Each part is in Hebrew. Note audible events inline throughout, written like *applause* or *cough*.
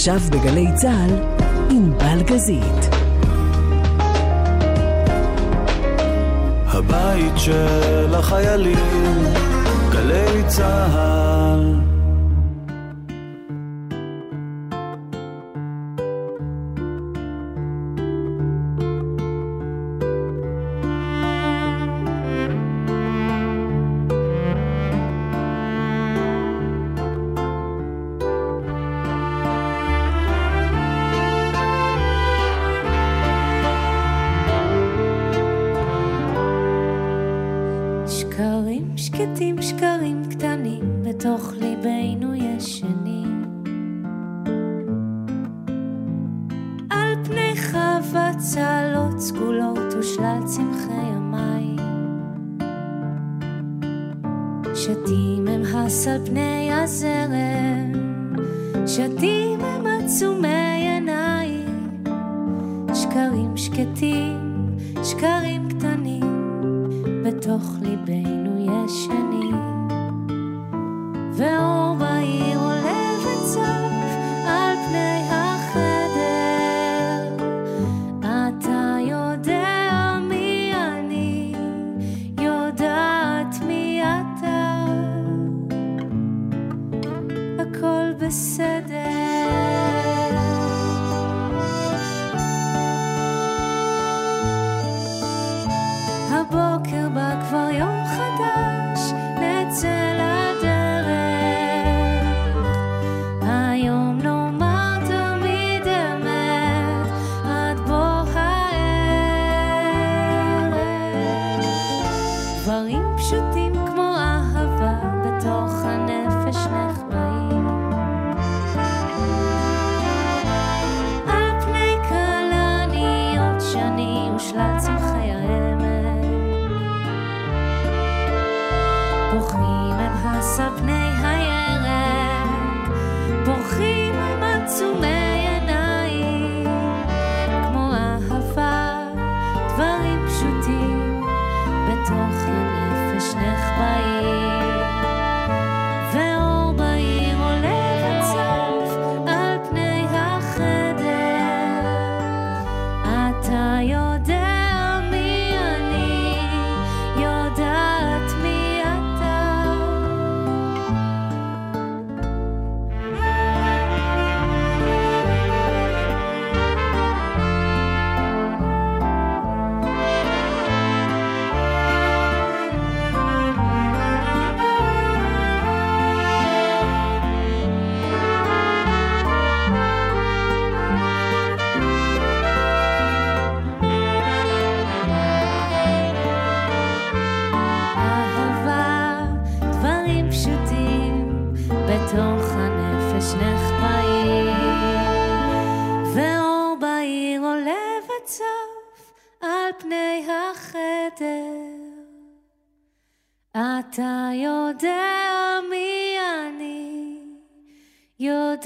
עכשיו בגלי צה"ל, עם בלגזית. הבית של החיילים, גלי צה"ל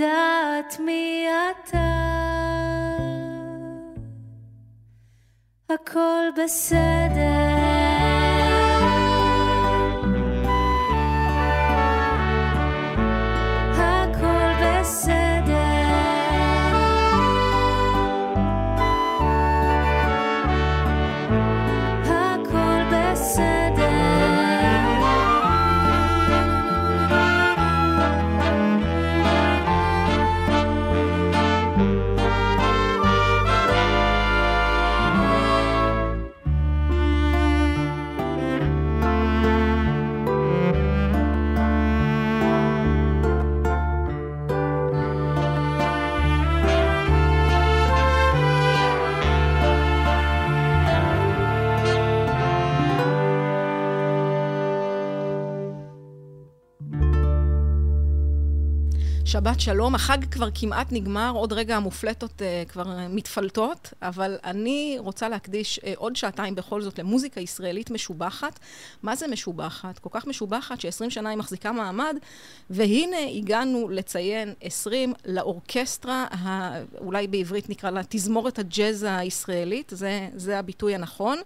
יודעת מי אתה. הכל בסדר. שבת שלום, החג כבר כמעט נגמר, עוד רגע המופלטות uh, כבר uh, מתפלטות, אבל אני רוצה להקדיש uh, עוד שעתיים בכל זאת למוזיקה ישראלית משובחת. מה זה משובחת? כל כך משובחת ש-20 שנה היא מחזיקה מעמד, והנה הגענו לציין 20 לאורקסטרה, ה, אולי בעברית נקרא לה תזמורת הג'אז הישראלית, זה, זה הביטוי הנכון.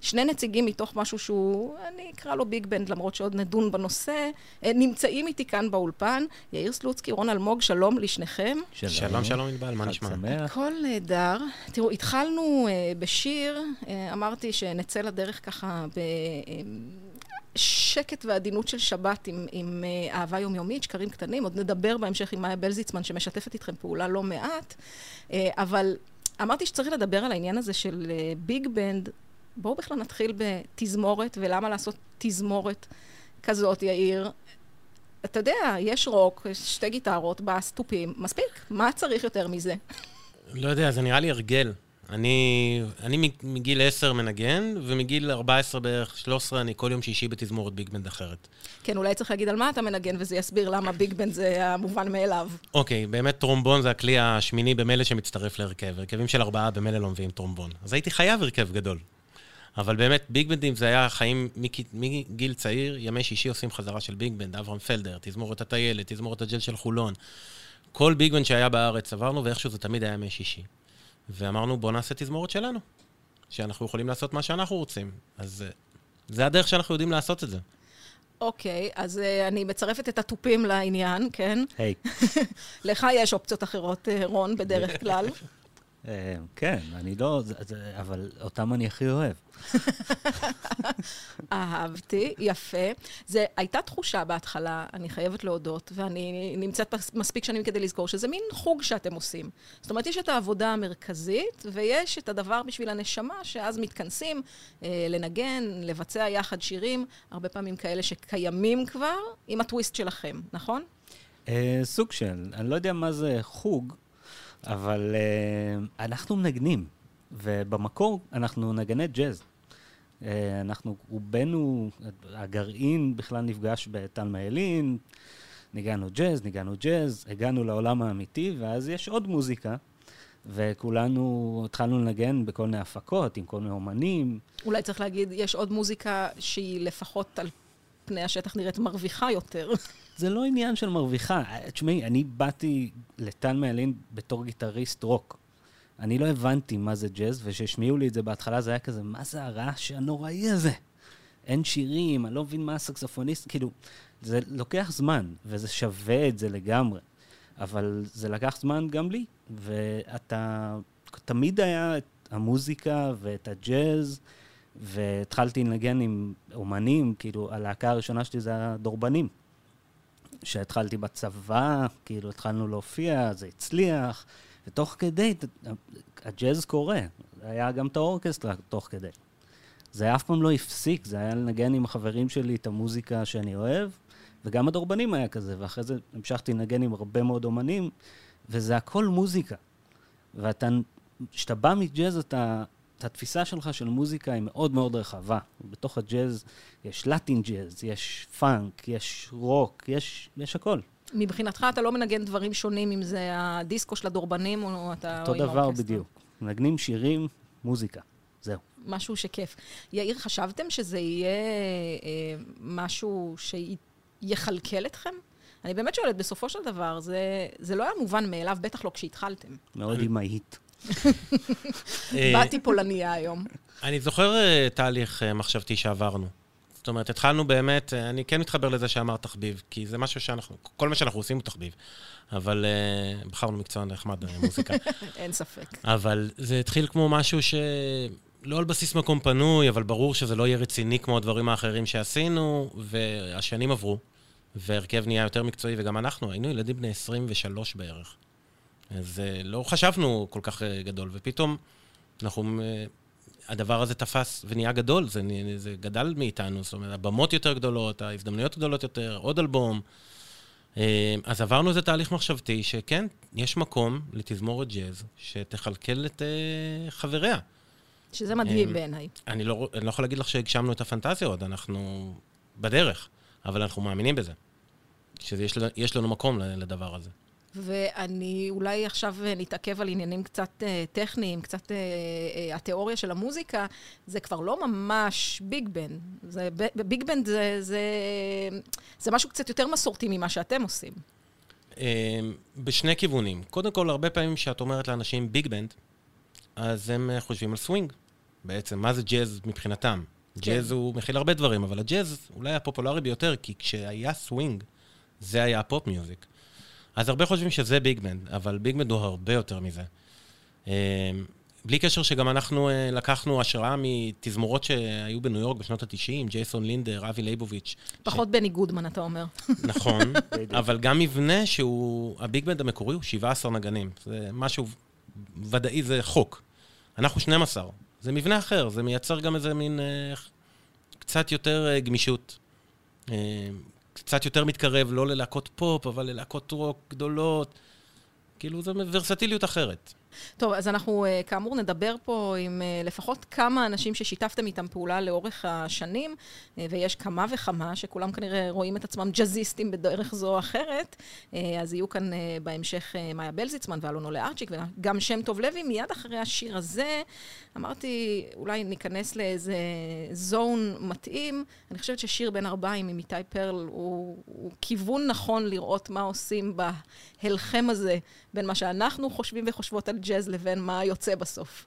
שני נציגים מתוך משהו שהוא, אני אקרא לו ביג בנד, למרות שעוד נדון בנושא, נמצאים איתי כאן באולפן, יאיר סלוצקי, ורון אלמוג, שלום לשניכם. שלום, שלום ענבל, מה נשמע? שמח. הכל נהדר. תראו, התחלנו uh, בשיר, uh, אמרתי שנצא לדרך ככה בשקט ועדינות של שבת עם, עם uh, אהבה יומיומית, שקרים קטנים. עוד נדבר בהמשך עם מאיה בלזיצמן, שמשתפת איתכם פעולה לא מעט. Uh, אבל אמרתי שצריך לדבר על העניין הזה של uh, ביג בנד. בואו בכלל נתחיל בתזמורת, ולמה לעשות תזמורת כזאת, יאיר? אתה יודע, יש רוק, יש שתי גיטרות, בס, תופים, מספיק. מה צריך יותר מזה? לא יודע, זה נראה לי הרגל. אני, אני מגיל 10 מנגן, ומגיל 14 בערך, 13, אני כל יום שישי בתזמורת ביג בנד אחרת. כן, אולי צריך להגיד על מה אתה מנגן, וזה יסביר למה ביג בנד זה המובן מאליו. אוקיי, באמת טרומבון זה הכלי השמיני במילא שמצטרף להרכב. הרכבים של ארבעה במילא לא מביאים טרומבון. אז הייתי חייב הרכב גדול. אבל באמת, ביג בנדים זה היה חיים מגיל צעיר, ימי שישי עושים חזרה של ביג בנד, אברהם פלדר, תזמורת הטיילת, תזמורת הג'אז של חולון. כל ביג בנד שהיה בארץ עברנו, ואיכשהו זה תמיד היה ימי שישי. ואמרנו, בואו נעשה תזמורת שלנו, שאנחנו יכולים לעשות מה שאנחנו רוצים. אז אה, זה הדרך שאנחנו יודעים לעשות את זה. אוקיי, אז uh, אני מצרפת את התופים לעניין, כן? היי. *laughs* לך יש אופציות אחרות, uh, רון, בדרך כלל. *laughs* אה, כן, אני לא, אבל אותם אני הכי אוהב. *laughs* אהבתי, יפה. זה הייתה תחושה בהתחלה, אני חייבת להודות, ואני נמצאת מספיק שנים כדי לזכור שזה מין חוג שאתם עושים. זאת אומרת, יש את העבודה המרכזית, ויש את הדבר בשביל הנשמה, שאז מתכנסים אה, לנגן, לבצע יחד שירים, הרבה פעמים כאלה שקיימים כבר, עם הטוויסט שלכם, נכון? אה, סוג של, אני לא יודע מה זה חוג, אבל אה, אנחנו מנגנים, ובמקור אנחנו נגני ג'אז. אה, אנחנו, רובנו, הגרעין בכלל נפגש בתלמה ילין, ניגענו ג'אז, ניגענו ג'אז, הגענו לעולם האמיתי, ואז יש עוד מוזיקה, וכולנו התחלנו לנגן בכל מיני הפקות, עם כל מיני אומנים. אולי צריך להגיד, יש עוד מוזיקה שהיא לפחות על פני השטח נראית מרוויחה יותר. זה לא עניין של מרוויחה. תשמעי, אני באתי לטל מעלין בתור גיטריסט רוק. אני לא הבנתי מה זה ג'אז, וכשהשמיעו לי את זה בהתחלה זה היה כזה, מה זה הרעש הנוראי הזה? אין שירים, אני לא מבין מה הסקסופוניסט, כאילו, זה לוקח זמן, וזה שווה את זה לגמרי. אבל זה לקח זמן גם לי, ואתה, תמיד היה את המוזיקה ואת הג'אז, והתחלתי לנגן עם אומנים, כאילו, הלהקה הראשונה שלי זה הדורבנים. שהתחלתי בצבא, כאילו התחלנו להופיע, זה הצליח, ותוך כדי, הג'אז קורה. היה גם את האורקסטרה תוך כדי. זה אף פעם לא הפסיק, זה היה לנגן עם החברים שלי את המוזיקה שאני אוהב, וגם הדורבנים היה כזה, ואחרי זה המשכתי לנגן עם הרבה מאוד אומנים, וזה הכל מוזיקה. ואתה, כשאתה בא מג'אז, אתה, את התפיסה שלך של מוזיקה היא מאוד מאוד רחבה. בתוך הג'אז יש לטין ג'אז, יש פאנק, יש רוק, יש, יש הכל. מבחינתך אתה לא מנגן דברים שונים, אם זה הדיסקו של הדורבנים או אתה... אותו או דבר האורקסטרה. בדיוק. מנגנים שירים, מוזיקה. זהו. משהו שכיף. יאיר, חשבתם שזה יהיה אה, משהו שיכלכל אתכם? אני באמת שואלת, בסופו של דבר, זה, זה לא היה מובן מאליו, בטח לא כשהתחלתם. מאוד אימהית. אה, באתי פולניה היום. אני זוכר אה, תהליך אה, מחשבתי שעברנו. זאת אומרת, התחלנו באמת, אני כן מתחבר לזה שאמרת תחביב, כי זה משהו שאנחנו, כל מה שאנחנו עושים הוא תחביב. אבל בחרנו מקצוע נחמד, אה, מוזיקה. *laughs* אין ספק. אבל זה התחיל כמו משהו שלא על בסיס מקום פנוי, אבל ברור שזה לא יהיה רציני כמו הדברים האחרים שעשינו, והשנים עברו, והרכב נהיה יותר מקצועי, וגם אנחנו, היינו ילדים בני 23 בערך. אז לא חשבנו כל כך אה, גדול, ופתאום אנחנו... אה, הדבר הזה תפס ונהיה גדול, זה, זה גדל מאיתנו, זאת אומרת, הבמות יותר גדולות, ההזדמנויות גדולות יותר, עוד אלבום. אה, אז עברנו איזה תהליך מחשבתי שכן, יש מקום לתזמורת ג'אז שתכלכל את חבריה. שזה מדהים אמ, בעיניי. אני לא, אני לא יכול להגיד לך שהגשמנו את הפנטזיה עוד, אנחנו בדרך, אבל אנחנו מאמינים בזה. שיש לנו, יש לנו מקום לדבר הזה. ואני אולי עכשיו אה, נתעכב על עניינים קצת אה, טכניים, קצת אה, אה, התיאוריה של המוזיקה, זה כבר לא ממש ביג בנד. זה, ביג בנד זה, זה, זה משהו קצת יותר מסורתי ממה שאתם עושים. אה, בשני כיוונים. קודם כל, הרבה פעמים כשאת אומרת לאנשים ביג בנד, אז הם אה, חושבים על סווינג. בעצם, מה זה ג'אז מבחינתם? ג'אז הוא מכיל הרבה דברים, אבל הג'אז אולי הפופולרי ביותר, כי כשהיה סווינג, זה היה ה pop music. אז הרבה חושבים שזה ביג בנד, אבל ביג בנד הוא הרבה יותר מזה. אה, בלי קשר שגם אנחנו אה, לקחנו השראה מתזמורות שהיו בניו יורק בשנות ה-90, ג'ייסון לינדר, אבי לייבוביץ'. פחות בני גודמן, אתה אומר. *laughs* נכון, אבל גם מבנה שהוא, הביג בנד המקורי הוא 17 נגנים. זה משהו ודאי, זה חוק. אנחנו 12. זה מבנה אחר, זה מייצר גם איזה מין אה, קצת יותר אה, גמישות. אה, קצת יותר מתקרב, לא ללהקות פופ, אבל ללהקות רוק גדולות. כאילו, זו ורסטיליות אחרת. טוב, אז אנחנו אה, כאמור נדבר פה עם אה, לפחות כמה אנשים ששיתפתם איתם פעולה לאורך השנים, אה, ויש כמה וכמה שכולם כנראה רואים את עצמם ג'אזיסטים בדרך זו או אחרת. אז יהיו כאן בהמשך מאיה בלזיצמן ואלונו לארצ'יק וגם שם טוב לוי. מיד אחרי השיר הזה, אמרתי, אולי ניכנס לאיזה זון מתאים. אני חושבת ששיר בין ארבעים עם איתי פרל הוא, הוא כיוון נכון לראות מה עושים בהלחם הזה בין מה שאנחנו חושבים וחושבות על ג'אז לבין מה יוצא בסוף.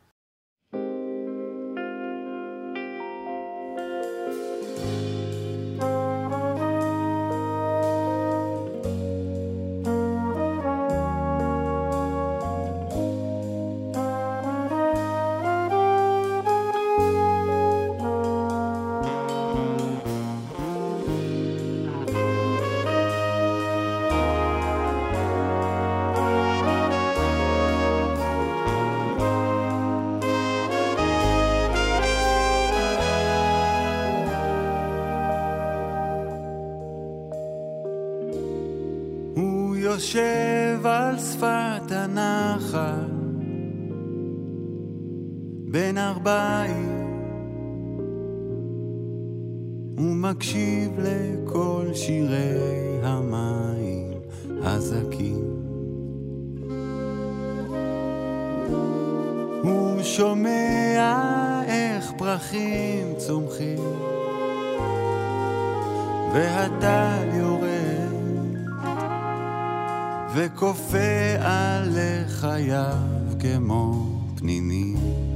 וכופה על חייו כמו פנינים.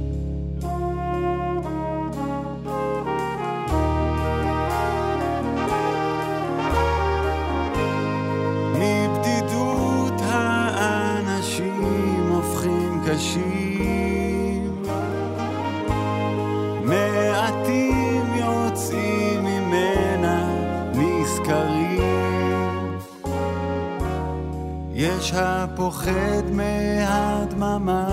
יש הפוחד מהדממה.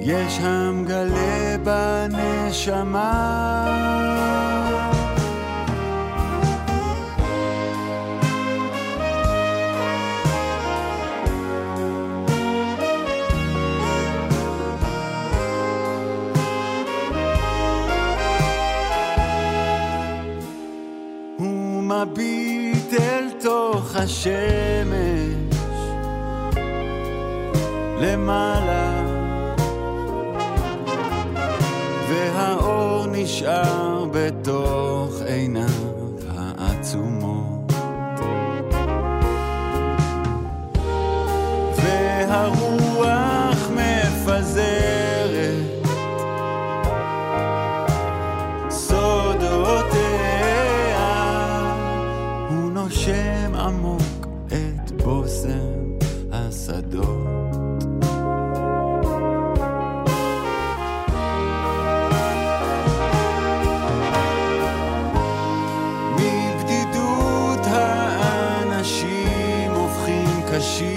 יש המגלה בנשמה. השמש למעלה והאור נשאר בתוך she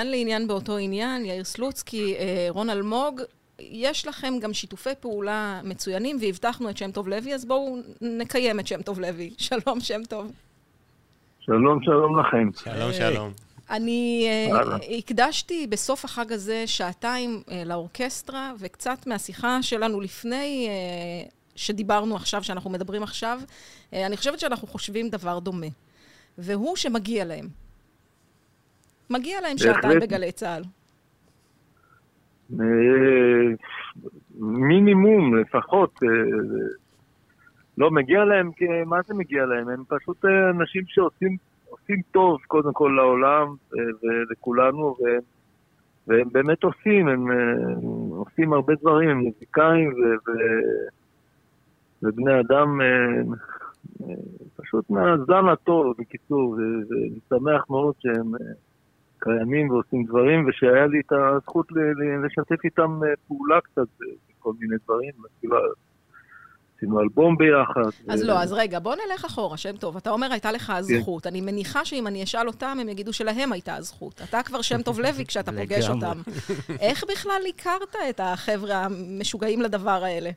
מעניין לעניין באותו עניין, יאיר סלוצקי, אה, רון אלמוג, יש לכם גם שיתופי פעולה מצוינים, והבטחנו את שם טוב לוי, אז בואו נקיים את שם טוב לוי. *laughs* שלום, שם טוב. שלום, שלום לכם. שלום, שלום. אני אה, אהלן. הקדשתי בסוף החג הזה שעתיים אה, לאורקסטרה, וקצת מהשיחה שלנו לפני אה, שדיברנו עכשיו, שאנחנו מדברים עכשיו, אני חושבת שאנחנו חושבים דבר דומה. והוא שמגיע להם. מגיע להם. שעתיים בגלי צה"ל. אה, מינימום לפחות. אה, לא, מגיע להם, מה זה מגיע להם? הם פשוט אה, אנשים שעושים עושים טוב קודם כל לעולם ולכולנו, והם, והם באמת עושים, הם אה, עושים הרבה דברים, הם מוזיקאים ו, ו, ובני אדם פשוט מהזן הטוב, בקיצור, ואני שמח מאוד שהם קיימים ועושים דברים, ושהיה לי את הזכות ל- ל- לשתף איתם אה, פעולה קצת בכל מיני דברים, כאילו, עשינו אלבום ביחד. אז ו- לא, אז רגע, בוא נלך אחורה, שם טוב. אתה אומר, הייתה לך הזכות. אני מניחה שאם אני אשאל אותם, הם יגידו שלהם הייתה הזכות. אתה כבר שם טוב לוי כשאתה *laughs* פוגש. אותם. איך בכלל הכרת את החבר'ה המשוגעים לדבר האלה?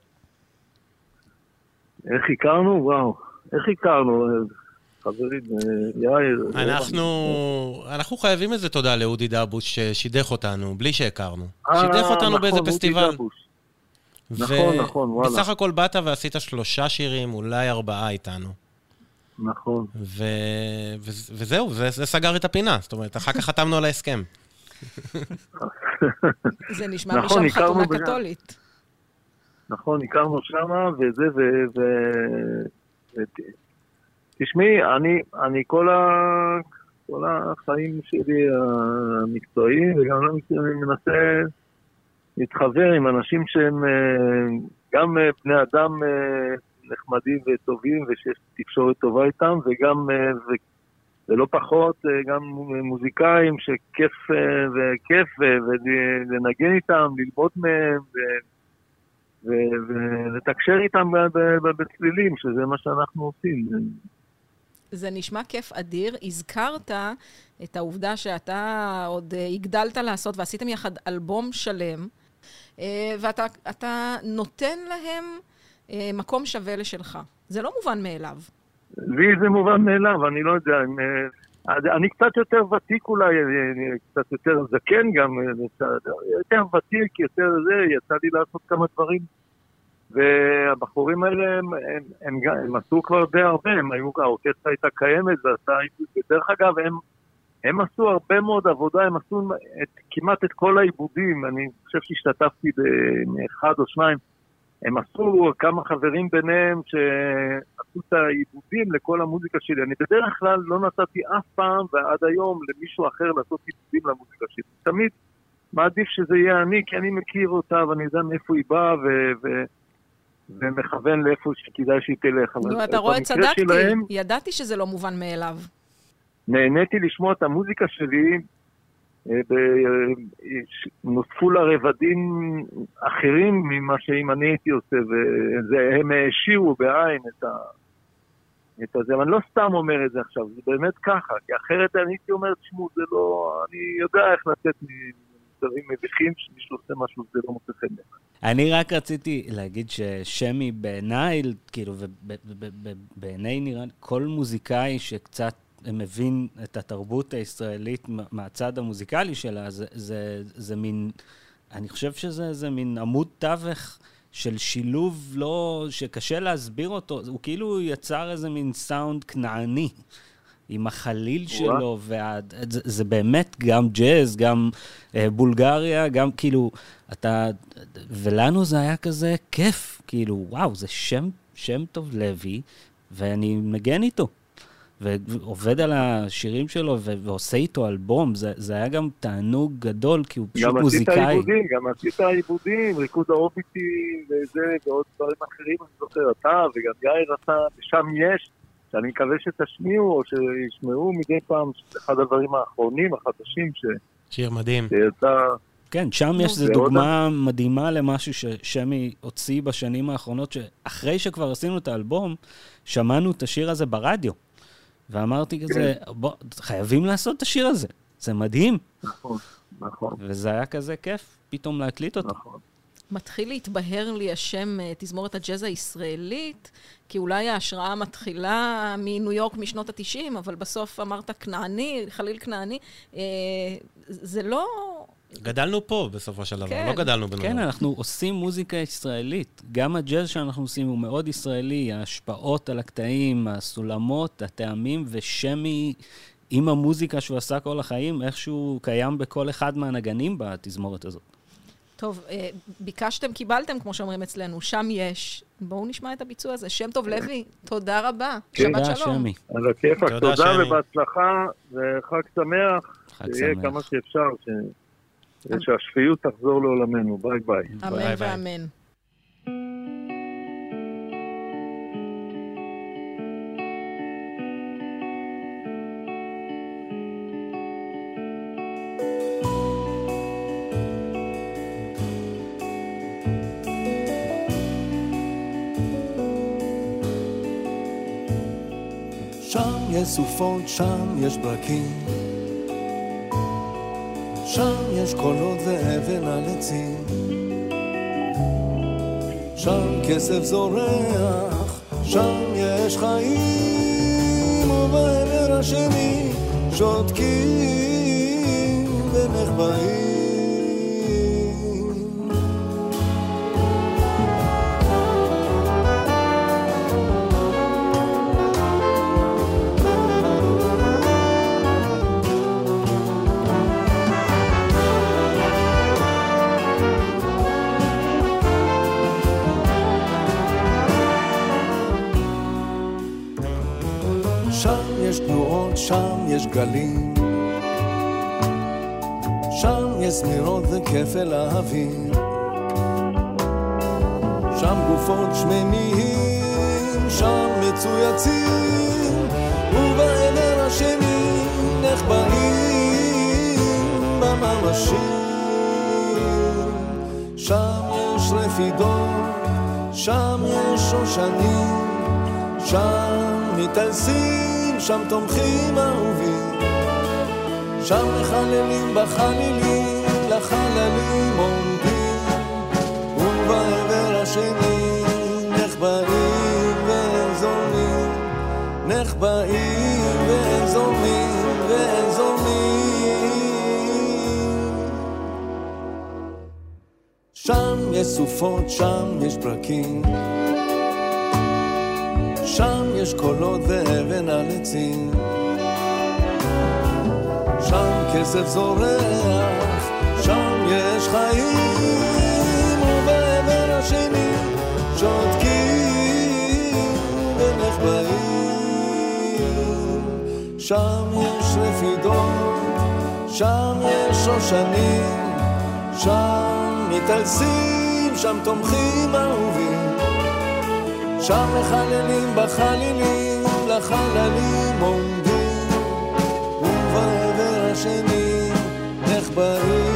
איך הכרנו? וואו, איך הכרנו? אה, חברים, אה, יאיר. אנחנו, אנחנו חייבים איזה תודה לאודי דבוש ששידך אותנו, בלי שהכרנו. אה, שידך אותנו נכון, באיזה אודי פסטיבל. נכון, נכון, וואלה. בסך הכל באת ועשית שלושה שירים, אולי ארבעה איתנו. נכון. ו... ו... וזהו, זה, זה סגר את הפינה. זאת אומרת, אחר כך חתמנו על ההסכם. *laughs* זה נשמע נכון, משם חתונה בגלל- קתולית. נכון, הכרנו שמה, וזה, ו... ו... תשמעי, אני, אני כל, ה... כל החיים שלי המקצועיים, וגם אני מנסה להתחבר עם אנשים שהם אה, גם אה, בני אדם אה, נחמדים וטובים, ושיש תקשורת טובה איתם, וגם, ו... ולא פחות, גם מוזיקאים שכיף וכיף, ולנגן איתם, ללמוד מהם, ו- ולתקשר איתם בצלילים, שזה מה שאנחנו עושים. זה נשמע כיף אדיר. הזכרת את העובדה שאתה עוד אה, הגדלת לעשות ועשיתם יחד אלבום שלם, אה, ואתה אתה נותן להם אה, מקום שווה לשלך. זה לא מובן מאליו. לי זה מובן מאליו, אני לא יודע, אני קצת יותר ותיק אולי, קצת יותר זקן גם, יותר ותיק, יותר זה, יצא לי לעשות כמה דברים. והבחורים האלה, הם, הם, הם, גם- הם עשו כבר די הרבה, הם היו, האורקסטרה הייתה קיימת ועשתה, ודרך אגב, הם, הם עשו הרבה מאוד עבודה, הם עשו את, כמעט את כל העיבודים, אני חושב שהשתתפתי באחד או שניים. הם עשו כמה חברים ביניהם שעשו את העיבודים לכל המוזיקה שלי. אני בדרך כלל לא נתתי אף פעם ועד היום למישהו אחר לעשות עיבודים למוזיקה שלי. תמיד מעדיף שזה יהיה אני, כי אני מכיר אותה ואני יודע מאיפה היא באה ו- ו- ומכוון לאיפה שכדאי שהיא תלך. נו, אתה רואה, צדקתי. שלהם, ידעתי שזה לא מובן מאליו. נהניתי לשמוע את המוזיקה שלי, אה, אה, נוספו לה רבדים אחרים ממה שאם אני הייתי עושה, והם העשירו בעין את ה... את הזה, אבל אני לא סתם אומר את זה עכשיו, זה באמת ככה, כי אחרת אני הייתי אומר, תשמעו, זה לא, אני יודע איך לצאת מצבים מביכים, שמישהו עושה משהו, זה לא מוצא חן בעיניי. אני רק רציתי להגיד ששמי בעיניי, כאילו, ובעיני נראה כל מוזיקאי שקצת מבין את התרבות הישראלית מה- מהצד המוזיקלי שלה, זה, זה, זה מין, אני חושב שזה זה מין עמוד תווך של שילוב לא, שקשה להסביר אותו, הוא כאילו יצר איזה מין סאונד כנעני. עם החליל שלו, וה... זה, זה באמת גם ג'אז, גם אה, בולגריה, גם כאילו, אתה... ולנו זה היה כזה כיף, כאילו, וואו, זה שם, שם טוב לוי, ואני מגן איתו. ועובד על השירים שלו ועושה איתו אלבום, זה, זה היה גם תענוג גדול, כי הוא פשוט גם עשית מוזיקאי. עיבודים, גם עשית עיבודים, ריקוד האוביטי וזה, ועוד דברים אחרים, אני זוכר, אתה וגם יאיר עשה, ושם יש, שאני מקווה שתשמיעו או שישמעו מדי פעם, שזה אחד הדברים האחרונים, החדשים, ש- שיר מדהים. שיצא, כן, שם יש איזו דוגמה מדהימה למשהו ששמי הוציא בשנים האחרונות, שאחרי שכבר עשינו את האלבום, שמענו את השיר הזה ברדיו. ואמרתי כזה, בוא, חייבים לעשות את השיר הזה. זה מדהים. נכון, נכון, וזה היה כזה כיף פתאום להקליט אותו. נכון. מתחיל להתבהר לי השם אה, תזמורת הג'אז הישראלית, כי אולי ההשראה מתחילה מניו יורק משנות ה-90, אבל בסוף אמרת כנעני, חליל כנעני. אה, זה לא... גדלנו פה בסופו של דבר, כן. לא גדלנו בניו כן, יורק. אנחנו עושים מוזיקה ישראלית. גם הג'אז שאנחנו עושים הוא מאוד ישראלי, ההשפעות על הקטעים, הסולמות, הטעמים, ושמי, עם המוזיקה שהוא עשה כל החיים, איכשהו קיים בכל אחד מהנגנים בתזמורת הזאת. טוב, אה, ביקשתם, קיבלתם, כמו שאומרים אצלנו, שם יש. בואו נשמע את הביצוע הזה. שם טוב לוי, תודה רבה. כן. שבת תודה, שלום. שמי. על הכיפאק, תודה. ובהצלחה, וחג שמח, חג שיהיה שמח. כמה שאפשר, ש- ושהשפיות תחזור לעולמנו, ביי ביי. אמן. ואמן. סופות, שם יש ברקים. שם יש קולות ואבן על עצים. שם כסף זורח, שם יש חיים, ובעבר השני שותקים ונחבאים. יש גלים. שם יש זמירות וכפל האוויר. שם גופות שמנים, שם מצויצים, ובעבר השני נחבאים בממשי. שם יש רפידות, שם יש שושנים, שם מתעלסים, שם תומכים אהובים. שם מחללים בחלילים, לחללים עומדים, ובעבר השני נחבאים וזורמים, נחבאים וזורמים וזורמים. שם יש סופות, שם יש ברקים, שם יש קולות ואבן על עצים. שם כסף זורח, שם יש חיים, ובעבר השני שותקים ונחבאים. שם יש רפידות, שם יש שושנים, שם מתעלסים, שם תומכים אהובים. שם מחללים בחלילים, לחללים עומדים, ובעבר השני נחבאים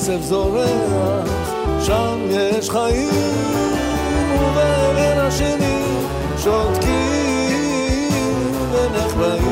כסף זורח, שם יש חיים, ובין השני שותקים ונחבאים.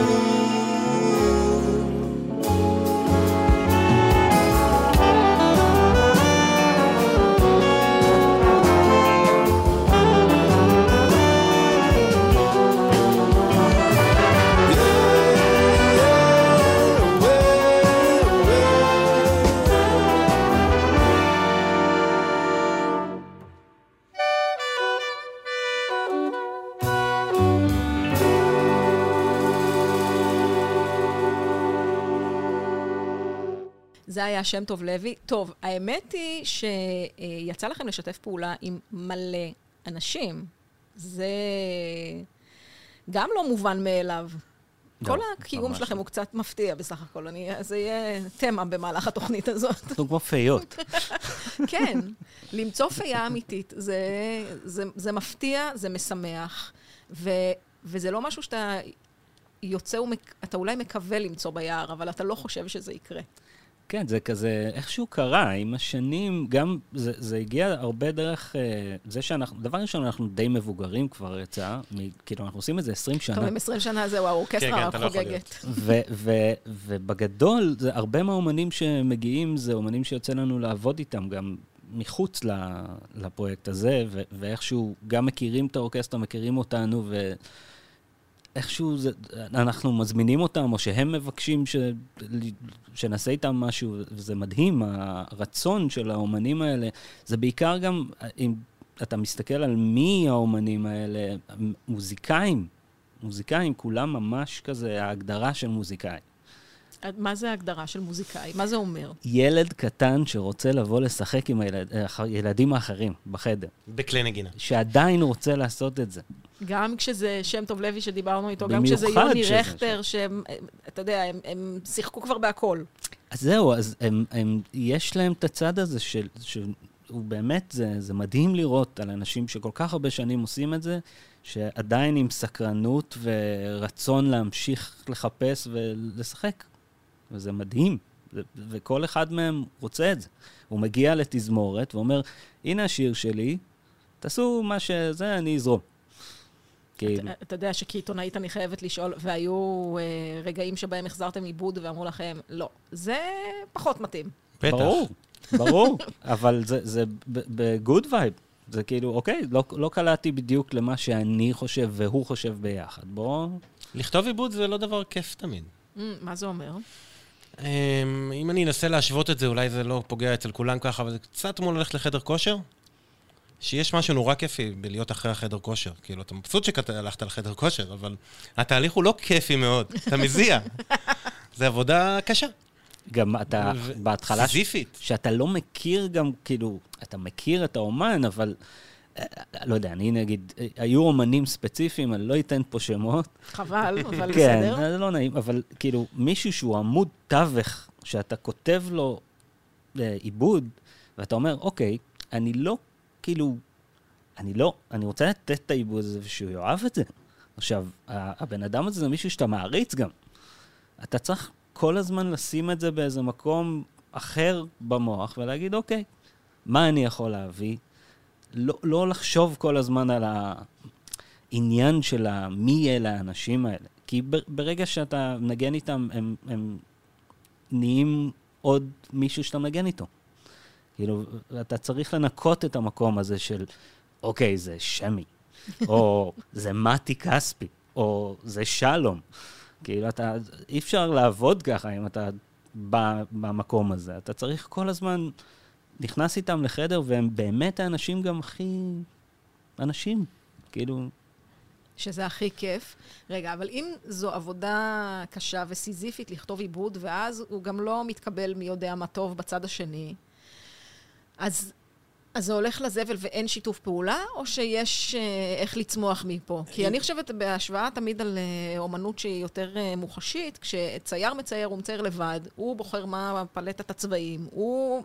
היה שם טוב לוי. טוב, האמת היא שיצא לכם לשתף פעולה עם מלא אנשים. זה גם לא מובן מאליו. לא, כל הקיום שלכם לא. הוא קצת מפתיע בסך הכל. אני, זה יהיה תמה במהלך התוכנית הזאת. אנחנו כמו פיות. *laughs* כן, למצוא פייה אמיתית, זה, זה, זה מפתיע, זה משמח, ו, וזה לא משהו שאתה יוצא, ומק, אתה אולי מקווה למצוא ביער, אבל אתה לא חושב שזה יקרה. כן, זה כזה, איכשהו קרה, עם השנים, גם זה, זה הגיע הרבה דרך אה, זה שאנחנו, דבר ראשון, אנחנו די מבוגרים כבר יצא, מ, כאילו, אנחנו עושים את זה 20 שנה. טוב, עם 20 שנה זהו, כן, האורקסטרה כן, אתה לא חוגגת. ו- ו- ובגדול, זה, הרבה מהאומנים שמגיעים זה אומנים שיוצא לנו לעבוד איתם גם מחוץ לפרויקט הזה, ו- ואיכשהו גם מכירים את האורקסטרה, מכירים אותנו, ואיכשהו זה, אנחנו מזמינים אותם, או שהם מבקשים ש- שנעשה איתם משהו, וזה מדהים, הרצון של האומנים האלה. זה בעיקר גם, אם אתה מסתכל על מי האומנים האלה, מוזיקאים. מוזיקאים, כולם ממש כזה ההגדרה של מוזיקאי. מה זה ההגדרה של מוזיקאי? מה זה אומר? ילד קטן שרוצה לבוא לשחק עם הילד, הילדים האחרים בחדר, בכלי נגינה. שעדיין רוצה לעשות את זה. גם כשזה שם טוב לוי שדיברנו איתו, גם כשזה יוני רכטר, שהם, אתה יודע, הם, הם שיחקו כבר בהכל. אז זהו, אז הם, הם, יש להם את הצד הזה של, שהוא באמת, זה, זה מדהים לראות על אנשים שכל כך הרבה שנים עושים את זה, שעדיין עם סקרנות ורצון להמשיך לחפש ולשחק. וזה מדהים. וכל אחד מהם רוצה את זה. הוא מגיע לתזמורת ואומר, הנה השיר שלי, תעשו מה שזה, אני אזרום. כאילו, אתה- אתה יודע שכעיתונאית אני חייבת לשאול, והיו אה, רגעים שבהם החזרתם עיבוד ואמרו לכם, לא, זה פחות מתאים. בטח. ברור, ברור, *laughs* אבל זה, זה ב good vibe. זה כאילו, אוקיי, לא, לא קלעתי בדיוק למה שאני חושב והוא חושב ביחד. בואו... לכתוב עיבוד זה לא דבר כיף תמיד. Mm, מה זה אומר? אמ, אם אני אנסה להשוות את זה, אולי זה לא פוגע אצל כולם ככה, אבל זה קצת כמו ללכת לחדר כושר. שיש משהו נורא כיפי בלהיות אחרי החדר כושר. כאילו, אתה מבסוט שהלכת לחדר כושר, אבל התהליך הוא לא כיפי מאוד, אתה מזיע. *laughs* זה עבודה קשה. גם אתה, ו- בהתחלה, ש- סיזיפית. שאתה לא מכיר גם, כאילו, אתה מכיר את האומן, אבל, לא יודע, אני נגיד, היו אומנים ספציפיים, אני לא אתן פה שמות. חבל, אבל כן, בסדר. זה לא נעים, אבל כאילו, מישהו שהוא עמוד תווך, שאתה כותב לו אה, עיבוד, ואתה אומר, אוקיי, אני לא, כאילו, אני לא, אני רוצה לתת את העיבוד הזה ושהוא יאהב את זה. עכשיו, הבן אדם הזה זה מישהו שאתה מעריץ גם. אתה צריך כל הזמן לשים את זה באיזה מקום אחר במוח ולהגיד, אוקיי, מה אני יכול להביא? לא, לא לחשוב כל הזמן על העניין של מי אלה האנשים האלה. כי ברגע שאתה מנגן איתם, הם, הם נהיים עוד מישהו שאתה מנגן איתו. כאילו, אתה צריך לנקות את המקום הזה של, אוקיי, זה שמי, *laughs* או זה מתי כספי, או זה שלום. כאילו, אתה, אי אפשר לעבוד ככה אם אתה במקום הזה. אתה צריך כל הזמן, נכנס איתם לחדר, והם באמת האנשים גם הכי אנשים. כאילו, שזה הכי כיף. רגע, אבל אם זו עבודה קשה וסיזיפית לכתוב עיבוד, ואז הוא גם לא מתקבל מי יודע מה טוב בצד השני, אז, אז זה הולך לזבל ואין שיתוף פעולה, או שיש אה, איך לצמוח מפה? כי אני חושבת, בהשוואה תמיד על אה, אומנות שהיא יותר אה, מוחשית, כשצייר מצייר, הוא מצייר לבד, הוא בוחר מה פלטת הצבעים, הוא...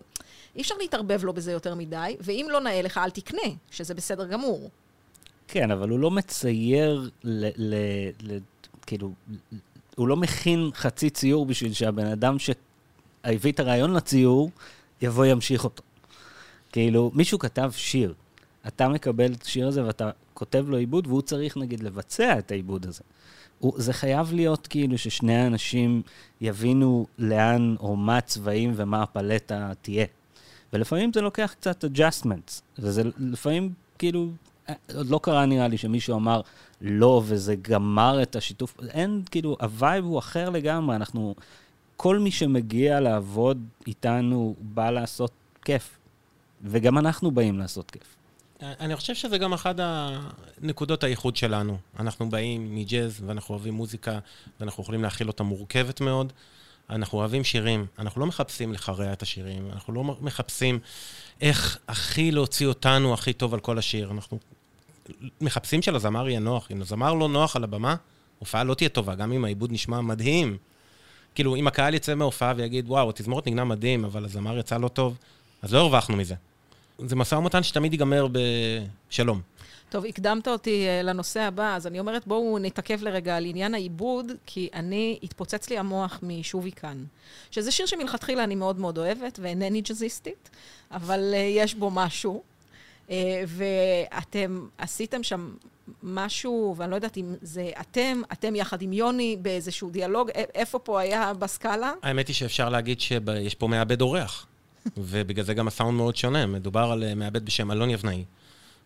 אי אפשר להתערבב לו בזה יותר מדי, ואם לא נאה לך, אל תקנה, שזה בסדר גמור. כן, אבל הוא לא מצייר ל... ל, ל כאילו, הוא לא מכין חצי ציור בשביל שהבן אדם שהביא את הרעיון לציור, יבוא ימשיך אותו. כאילו, מישהו כתב שיר, אתה מקבל את השיר הזה ואתה כותב לו עיבוד, והוא צריך נגיד לבצע את העיבוד הזה. הוא, זה חייב להיות כאילו ששני האנשים יבינו לאן או מה הצבעים ומה הפלטה תהיה. ולפעמים זה לוקח קצת adjustments, וזה לפעמים כאילו, עוד לא קרה נראה לי שמישהו אמר לא, וזה גמר את השיתוף, אין, כאילו, ה vibe הוא אחר לגמרי, אנחנו, כל מי שמגיע לעבוד איתנו בא לעשות כיף, וגם אנחנו באים לעשות כיף. אני חושב שזה גם אחת הנקודות הייחוד שלנו. אנחנו באים מג'אז, ואנחנו אוהבים מוזיקה, ואנחנו יכולים להכיל אותה מורכבת מאוד. אנחנו אוהבים שירים, אנחנו לא מחפשים לחרע את השירים, אנחנו לא מחפשים איך הכי להוציא אותנו הכי טוב על כל השיר. אנחנו מחפשים שלזמר יהיה נוח. אם לזמר לא נוח על הבמה, הופעה לא תהיה טובה, גם אם העיבוד נשמע מדהים. כאילו, אם הקהל יצא מההופעה ויגיד, וואו, התזמורת נגנה מדהים, אבל הזמר יצא לא טוב, אז לא הרווחנו מזה. זה משא ומתן שתמיד ייגמר בשלום. טוב, הקדמת אותי אה, לנושא הבא, אז אני אומרת, בואו נתעכב לרגע על עניין העיבוד, כי אני, התפוצץ לי המוח משובי כאן. שזה שיר שמלכתחילה אני מאוד מאוד אוהבת, ואינני ג'אזיסטית, אבל uh, יש בו משהו. Uh, ואתם עשיתם שם משהו, ואני לא יודעת אם זה אתם, אתם יחד עם יוני באיזשהו דיאלוג, איפה פה היה בסקאלה? האמת היא שאפשר להגיד שיש פה מעבד אורח. ובגלל זה גם הסאונד מאוד שונה. מדובר על אה, מעבד בשם אלון יבנאי,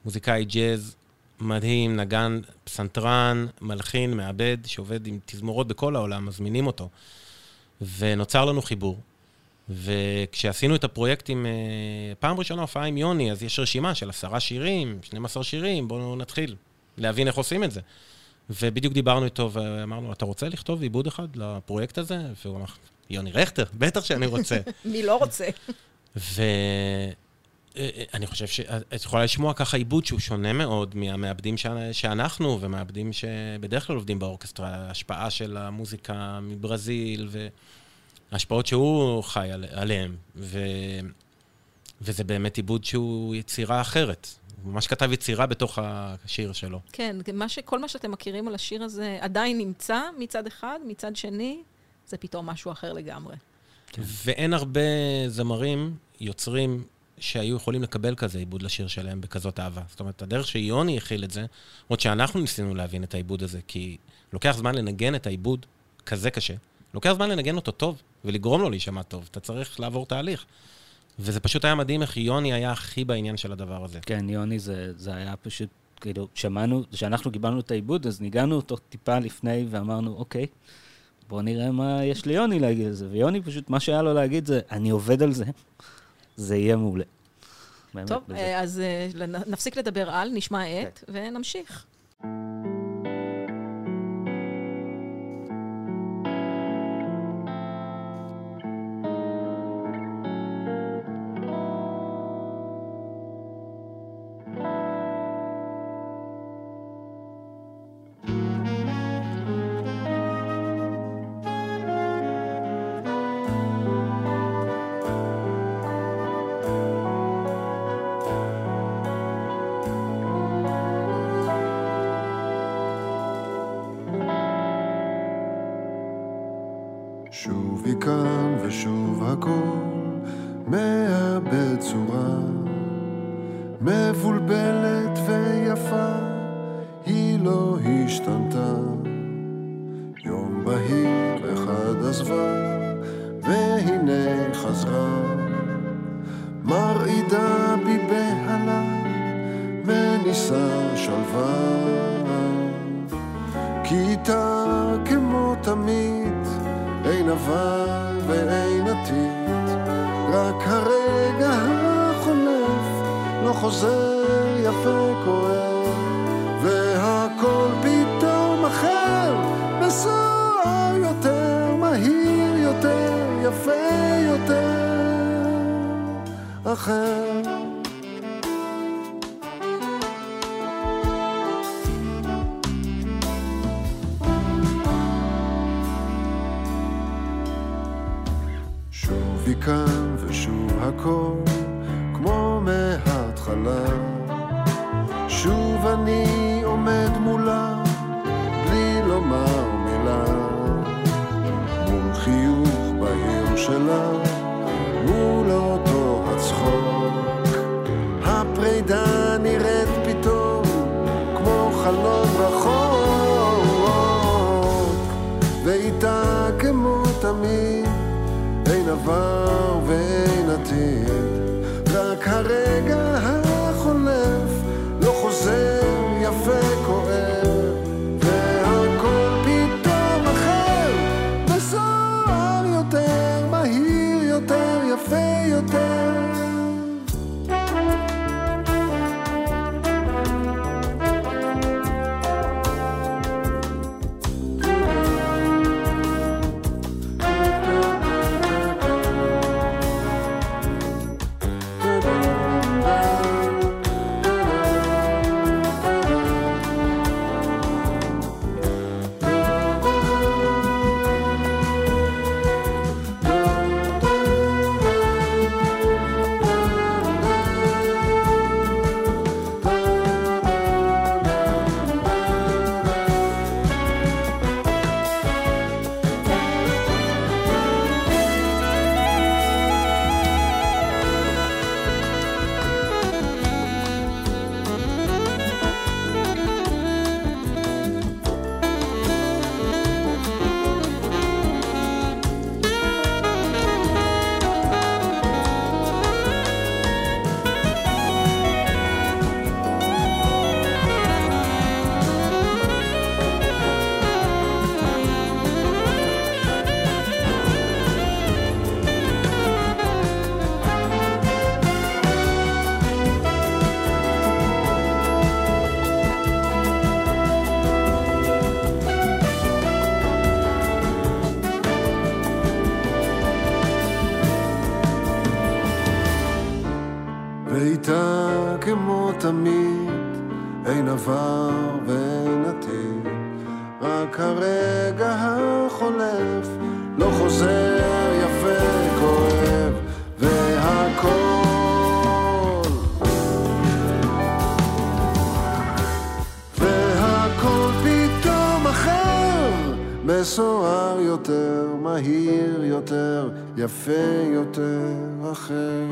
מוזיקאי ג'אז מדהים, נגן, פסנתרן, מלחין, מעבד, שעובד עם תזמורות בכל העולם, מזמינים אותו. ונוצר לנו חיבור. וכשעשינו את הפרויקט עם... אה, פעם ראשונה הופעה עם יוני, אז יש רשימה של עשרה שירים, 12 שירים, בואו נתחיל להבין איך עושים את זה. ובדיוק דיברנו איתו ואמרנו, אתה רוצה לכתוב עיבוד אחד לפרויקט הזה? והוא אמר, יוני רכטר, בטח שאני רוצה. *laughs* מי לא רוצה? ואני אה, חושב שאת יכולה לשמוע ככה עיבוד שהוא שונה מאוד מהמעבדים שאנחנו ומעבדים שבדרך כלל עובדים באורקסטרה, ההשפעה של המוזיקה מברזיל וההשפעות שהוא חי עליהן. ו... וזה באמת עיבוד שהוא יצירה אחרת. הוא ממש כתב יצירה בתוך השיר שלו. כן, מה ש... כל מה שאתם מכירים על השיר הזה עדיין נמצא מצד אחד, מצד שני, זה פתאום משהו אחר לגמרי. כן. ואין הרבה זמרים, יוצרים, שהיו יכולים לקבל כזה עיבוד לשיר שלהם בכזאת אהבה. זאת אומרת, הדרך שיוני הכיל את זה, עוד שאנחנו ניסינו להבין את העיבוד הזה, כי לוקח זמן לנגן את העיבוד כזה קשה. לוקח זמן לנגן אותו טוב, ולגרום לו להישמע טוב. אתה צריך לעבור תהליך. וזה פשוט היה מדהים איך יוני היה הכי בעניין של הדבר הזה. כן, יוני זה, זה היה פשוט, כאילו, שמענו, כשאנחנו קיבלנו את העיבוד, אז ניגענו אותו טיפה לפני ואמרנו, אוקיי, בוא נראה מה יש ליוני להגיד על זה. ויוני פשוט, מה שהיה לו להגיד זה, אני עובד על זה, זה יהיה מעולה. טוב, בזה. אז אה, נפסיק לדבר על, נשמע את, עזבה, והנה חזרה. מרעידה בי בהלה, ונישא שלווה. כי איתה כמו תמיד, אין עבר ואין עתיד, רק הרגע החולף, לא חוזר יפה כואב. ונמשיך. שלה מול אותו מסוער יותר, מהיר יותר, יפה יותר, אחר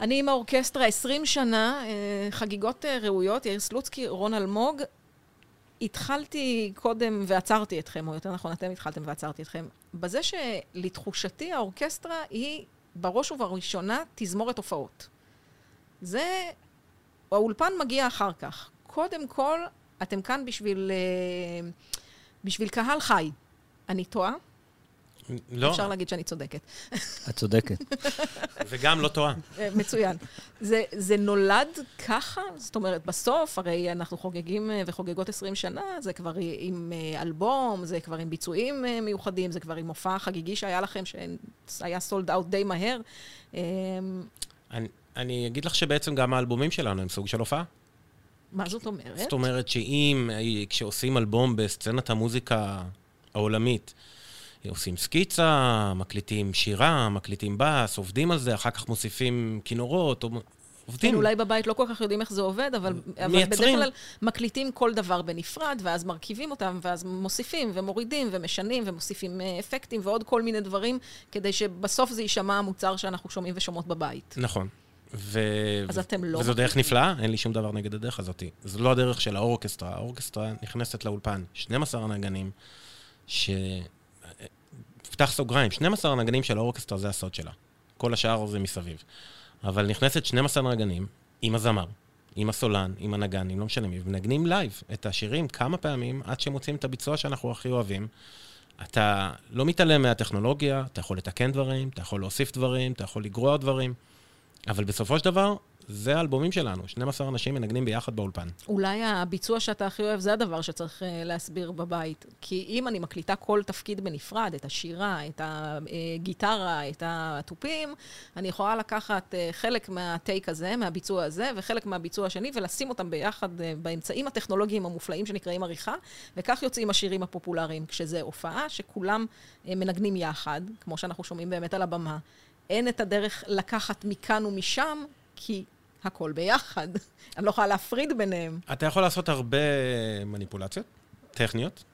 אני עם האורקסטרה 20 שנה, אה, חגיגות אה, ראויות, יאיר סלוצקי, רון אלמוג. התחלתי קודם ועצרתי אתכם, או יותר נכון, אתם התחלתם ועצרתי אתכם, בזה שלתחושתי האורקסטרה היא בראש ובראשונה תזמורת הופעות. זה, האולפן מגיע אחר כך. קודם כל, אתם כאן בשביל, אה, בשביל קהל חי. אני טועה? לא, אפשר להגיד שאני צודקת. את צודקת. *laughs* וגם לא טועה. אה, מצוין. זה, זה נולד ככה? זאת אומרת, בסוף, הרי אנחנו חוגגים אה, וחוגגות 20 שנה, זה כבר עם אה, אלבום, זה כבר עם ביצועים מיוחדים, זה כבר עם מופע חגיגי שהיה לכם, שהיה סולד אאוט די מהר. אה, אני, אני אגיד לך שבעצם גם האלבומים שלנו הם סוג של הופעה. מה זאת אומרת? זאת אומרת שאם, כשעושים אלבום בסצנת המוזיקה העולמית, עושים סקיצה, מקליטים שירה, מקליטים בס, עובדים על זה, אחר כך מוסיפים כינורות, או- עובדים. כן, אולי בבית לא כל כך יודעים איך זה עובד, אבל, אבל בדרך. כלל מקליטים כל דבר בנפרד, ואז מרכיבים אותם, ואז מוסיפים ומורידים ומשנים ומוסיפים אה, אפקטים ועוד כל מיני דברים, כדי שבסוף זה יישמע המוצר שאנחנו שומעים ושומעות בבית. נכון. ו... אז אתם לא וזו דרך? נפלאה, אין לי שום דבר נגד הדרך הזאת. זו לא הדרך של האורקסטרה. האורקסטרה נכנסת לאולפן, 12 נגנים, ש... פתח סוגריים, 12 הנגנים של האורקסטרה זה הסוד שלה. כל השאר זה מסביב. אבל נכנסת 12 נגנים עם הזמר, עם הסולן, עם הנגן, עם לא משנה מי, ומנגנים live את השירים כמה פעמים עד שמוצאים את הביצוע שאנחנו הכי אוהבים. אתה לא מתעלם מהטכנולוגיה, אתה יכול לתקן דברים, אתה יכול להוסיף דברים, אתה יכול לגרוע דברים, אבל בסופו של דבר, זה האלבומים שלנו, 12 אנשים מנגנים ביחד באולפן. אולי הביצוע שאתה הכי אוהב זה הדבר שצריך אה, להסביר בבית. כי אם אני מקליטה כל תפקיד בנפרד, את השירה, את הגיטרה, את התופים, אני יכולה לקחת אה, חלק מהטייק הזה, מהביצוע הזה, וחלק מהביצוע השני, ולשים אותם ביחד אה, באמצעים הטכנולוגיים המופלאים שנקראים עריכה, וכך יוצאים השירים הפופולריים. כשזה הופעה שכולם מנגנים יחד, כמו שאנחנו שומעים באמת על הבמה, אין את הדרך לקחת מכאן ומשם, כי הכל ביחד. *laughs* אני לא יכולה להפריד ביניהם. אתה יכול לעשות הרבה מניפולציות טכניות,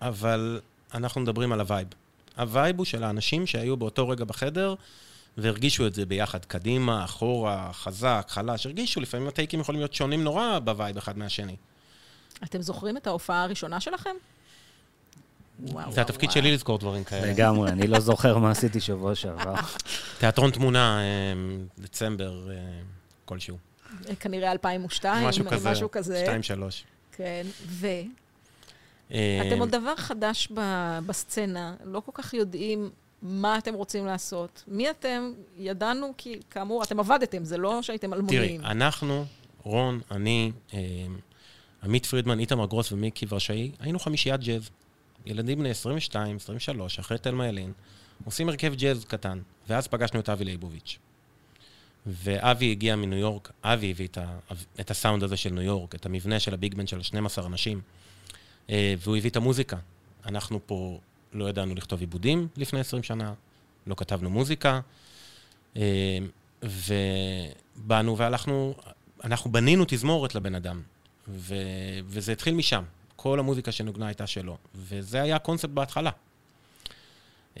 אבל אנחנו מדברים על הווייב. הווייב הוא של האנשים שהיו באותו רגע בחדר והרגישו את זה ביחד, קדימה, אחורה, חזק, חלש, הרגישו, לפעמים הטייקים יכולים להיות שונים נורא בווייב אחד מהשני. אתם זוכרים את ההופעה הראשונה שלכם? וואו, זה התפקיד שלי לזכור דברים כאלה. לגמרי, אני לא זוכר מה עשיתי שבוע שעבר. תיאטרון תמונה, אה, דצמבר אה, כלשהו. כנראה 2002, משהו כזה. משהו כזה. שתיים, שלוש. כן, ואתם אה, עוד דבר חדש ב- בסצנה, לא כל כך יודעים מה אתם רוצים לעשות. מי אתם? ידענו כי, כאמור, אתם עבדתם, זה לא שהייתם תראי, אלמונים. אנחנו, רון, אני, אה, עמית פרידמן, איתמר גרוס ומיקי ורשאי, היינו חמישיית ג'אז. ילדים בני 22, 23, אחרי תלמה ילין, עושים הרכב ג'אז קטן, ואז פגשנו את אבי ליבוביץ'. ואבי הגיע מניו יורק, אבי הביא את, ה, את הסאונד הזה של ניו יורק, את המבנה של הביג בנד של 12 אנשים, אה, והוא הביא את המוזיקה. אנחנו פה לא ידענו לכתוב עיבודים לפני 20 שנה, לא כתבנו מוזיקה, אה, ובאנו והלכנו, אנחנו בנינו תזמורת לבן אדם, ו, וזה התחיל משם. כל המוזיקה שנוגנה הייתה שלו, וזה היה הקונספט בהתחלה.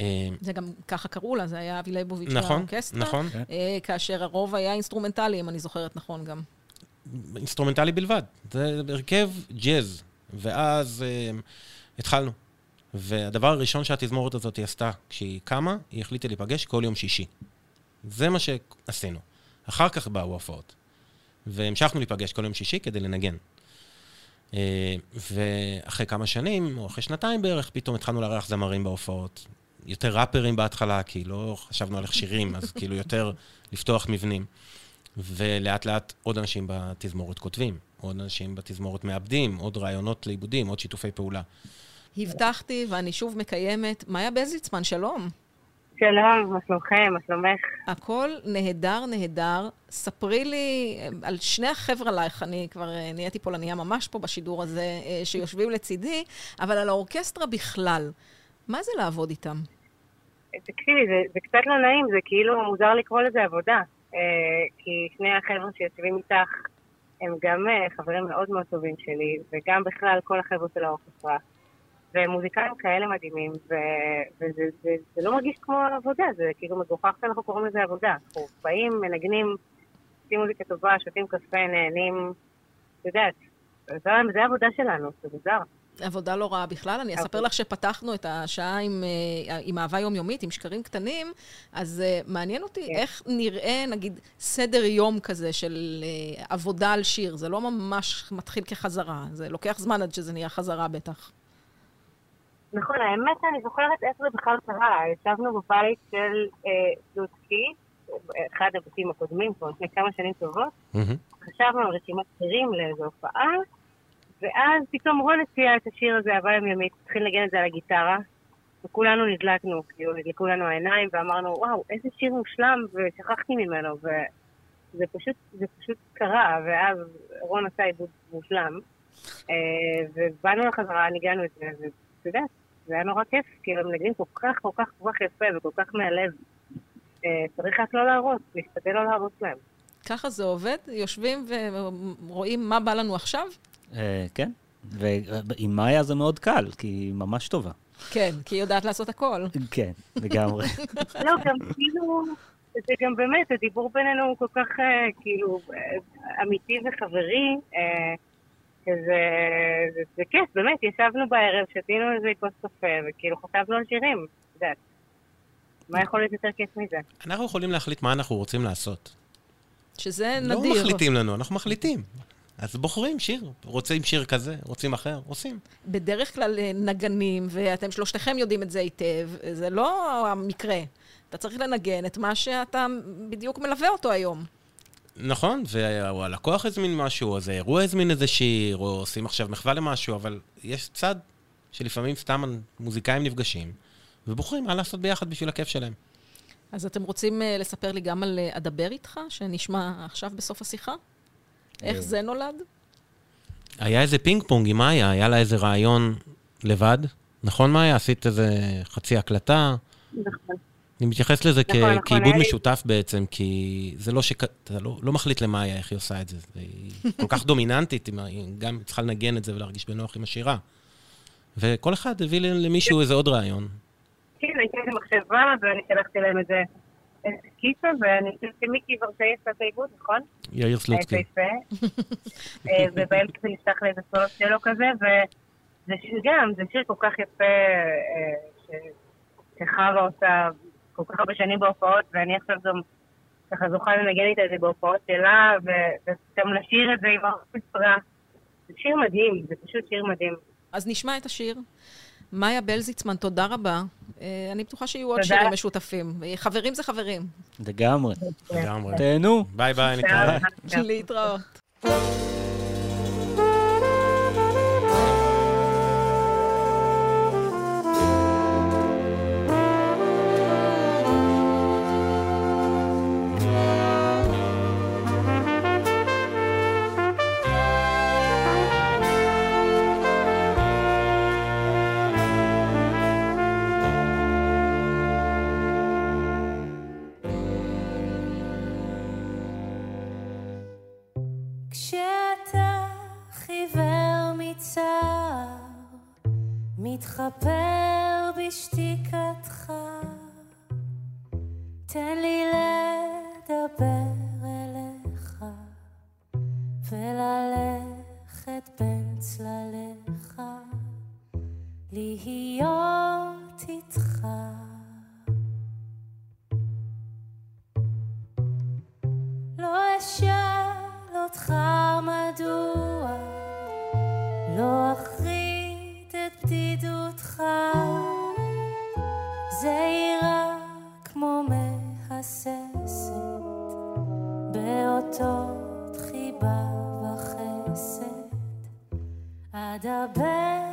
אה, זה גם ככה קראו לה, זה היה אבי ליבוביץ' נכון, והאורקסטרה. נכון. אה, כאשר הרוב היה אינסטרומנטלי, אם אני זוכרת נכון גם. אינסטרומנטלי בלבד. זה הרכב ג'אז. ואז אה, התחלנו. והדבר הראשון שהתזמורת הזאת עשתה כשהיא קמה, היא החליטה להיפגש כל יום שישי. זה מה שעשינו. אחר כך באו ההופעות. והמשכנו להיפגש כל יום שישי כדי לנגן. אה, ואחרי כמה שנים, או אחרי שנתיים בערך, פתאום התחלנו לארח זמרים בהופעות. יותר ראפרים בהתחלה, כי לא חשבנו על איך שירים, אז *laughs* כאילו יותר לפתוח מבנים. ולאט לאט עוד אנשים בתזמורת כותבים, עוד אנשים בתזמורת מאבדים, עוד רעיונות לעיבודים, עוד שיתופי פעולה. הבטחתי, ואני שוב מקיימת, מאיה בזליצמן, שלום. שלום, מה שלומכם? מה שלומך? הכל נהדר, נהדר. ספרי לי אה, על שני החבר'ה עלייך, אני כבר אה, נהייתי פולניה ממש פה בשידור הזה, אה, שיושבים לצידי, אבל על האורקסטרה בכלל. מה זה לעבוד איתם? תקשיבי, זה, זה קצת לא נעים, זה כאילו מוזר לקרוא לזה עבודה. אה, כי שני החבר'ה שיושבים איתך הם גם אה, חברים מאוד מאוד טובים שלי, וגם בכלל כל החבר'ה של האורקסטרה. והם מוזיקאים כאלה מדהימים, ו... וזה זה, זה לא מרגיש כמו עבודה, זה כאילו מגוחך שאנחנו קוראים לזה עבודה. אנחנו באים, מנגנים, עושים מוזיקה טובה, שותים קפה, נהנים, את יודעת, זה, זה העבודה שלנו, זה מוזר. עבודה לא רעה בכלל. אני אספר לך שפתחנו את השעה עם, אה, עם אהבה יומיומית, עם שקרים קטנים, אז אה, מעניין אותי כן. איך נראה, נגיד, סדר יום כזה של אה, עבודה על שיר. זה לא ממש מתחיל כחזרה, זה לוקח זמן עד שזה נהיה חזרה בטח. נכון, האמת שאני זוכרת איך זה בכלל קרה. ישבנו בבית של אה, לוצקי, אחד הבתים הקודמים, כבר לפני כמה שנים טובות, חשבנו על רשימת שירים לאיזו הופעה, ואז פתאום רון הציע את השיר הזה, אהבה יומיומית, התחיל לנגן את זה על הגיטרה, וכולנו נדלקנו, כאילו נדלקו לנו העיניים, ואמרנו, וואו, איזה שיר מושלם, ושכחתי ממנו, וזה פשוט, זה פשוט קרה, ואז רון עשה עיבוד מושלם, אה, ובאנו לחזרה, ניגענו את זה, ואתה יודע, זה היה נורא כיף, כאילו הם מנגנים כל כך, כל כך, כל כך יפה וכל כך מהלב. אה, צריך רק לא להרוס, להשתדל לא להרוס להם. ככה זה עובד? יושבים ורואים מה בא לנו עכשיו? אה, כן, ועם מאיה זה מאוד קל, כי היא ממש טובה. כן, כי היא יודעת לעשות הכל. כן, לגמרי. *laughs* לא, גם כאילו, זה גם באמת, הדיבור בינינו הוא כל כך אה, כאילו אה, אמיתי וחברי, שזה זה, זה כיף, באמת, ישבנו בערב, שתינו איזה כוס קפה, וכאילו חשבנו על שירים, את יודעת. מה יכול להיות יותר כיף מזה? אנחנו יכולים להחליט מה אנחנו רוצים לעשות. שזה לא נדיר. מחליטים לנו, אנחנו מחליטים. אז בוחרים שיר. רוצים שיר כזה, רוצים אחר, עושים. בדרך כלל אה, נגנים, ואתם שלושתכם יודעים את זה היטב, זה לא המקרה. אתה צריך לנגן את מה שאתה בדיוק מלווה אותו היום. נכון, והלקוח הזמין משהו, או זה אירוע הזמין איזה שיר, או עושים עכשיו מחווה למשהו, אבל יש צד שלפעמים סתם מוזיקאים נפגשים, ובוחרים מה לעשות ביחד בשביל הכיף שלהם. אז אתם רוצים אה, לספר לי גם על אה, אדבר איתך, שנשמע עכשיו בסוף השיחה? איך אה. זה נולד? היה איזה פינג פונג עם מאיה, היה לה איזה רעיון לבד. נכון, מאיה? עשית איזה חצי הקלטה. נכון. אני מתייחס לזה כ- נכון, נכון, כעיבוד לי- משותף בעצם, כי זה לא ש... אתה לא, לא מחליט למאיה איך היא עושה את זה. זה היא כל כך דומיננטית, היא גם צריכה לנגן את זה ולהרגיש בנוח עם השירה. וכל אחד הביא למישהו איזה עוד רעיון. כן, הייתה איזה מחשבה, ואני שלחתי להם איזה סקיצה, ואני חושבת שמיקי ורשאי עשה את העיבוד, נכון? יאיר סלוצקי. אה, ובאמצע זה נפתח לאיזה סולו שלו כזה, וזה שיר גם, זה שיר כל כך יפה, אה, שחווה עושה כל כך הרבה שנים בהופעות, ואני עכשיו גם ככה זוכה לנגן איתה את זה בהופעות שלה, וגם לשיר את זה עם האורקסטרה. זה שיר מדהים, זה פשוט שיר מדהים. אז נשמע את השיר. מאיה בלזיצמן, תודה רבה. אה, אני בטוחה שיהיו עוד. שירים משותפים. חברים זה חברים. לגמרי. לגמרי. תהנו. ביי ביי, נתראה. להתראות. כשאתה חיוור מצער, מתחפר בשתיקתך, תן לי לדבר אליך, וללכת בין צלליך, להיות איתך. אותך מדוע לא אחריט את בדידותך? זה יירא כמו מהססת באותות חיבה וחסד. אדבר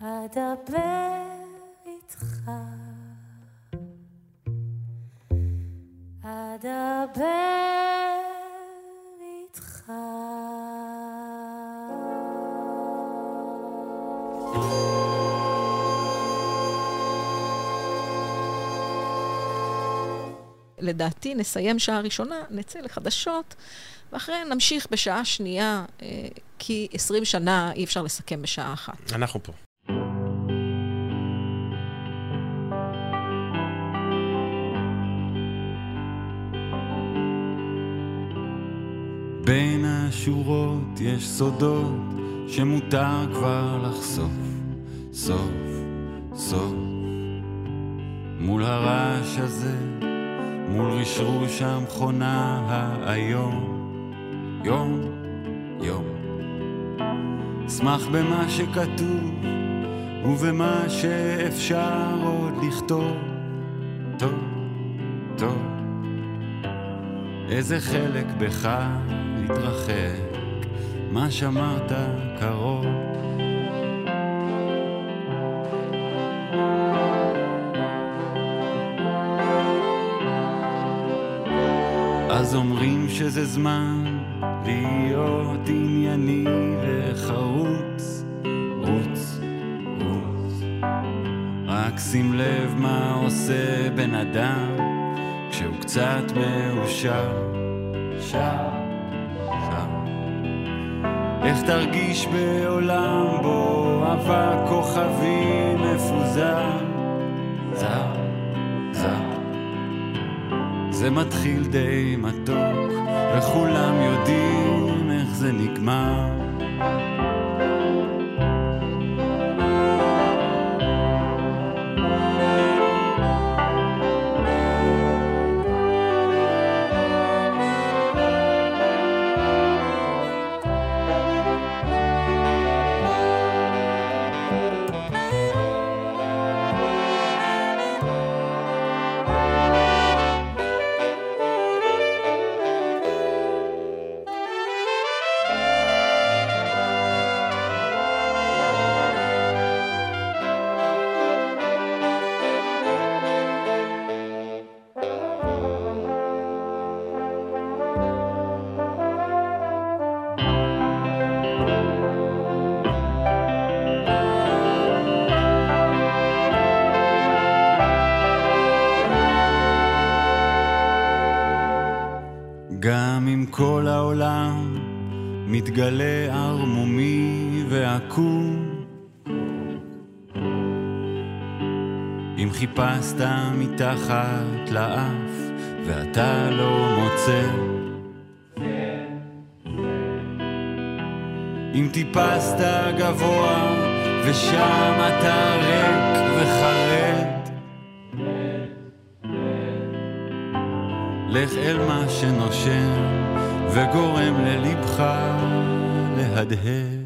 אדבר איתך. אדבר איתך. לדעתי נסיים שעה ראשונה, נצא לחדשות, ואחרי נמשיך בשעה שנייה, אה, כי 20 שנה אי אפשר לסכם בשעה אחת. אנחנו פה. בין השורות יש סודות שמותר כבר לחשוף, סוף, סוף. מול הרעש הזה, מול רשרוש המכונה האיום, יום, יום. אשמח במה שכתוב ובמה שאפשר עוד לכתוב, טוב, טוב. איזה חלק בך התרחק, מה שמרת קרוב. אז אומרים שזה זמן להיות ענייני וחרוץ, רוץ, רוץ. רק שים לב מה עושה בן אדם כשהוא קצת מאושר, שר, שר. איך תרגיש בעולם בו אבק כוכבים מפוזר, זר, זר. זה מתחיל די מתוק, וכולם יודעים איך זה נגמר. מתגלה ערמומי ועקום. אם חיפשת מתחת לאף ואתה לא מוצא, אם טיפסת גבוה ושם אתה ריק וחרד, לך אל מה שנושם וגורם ללבך להדהד.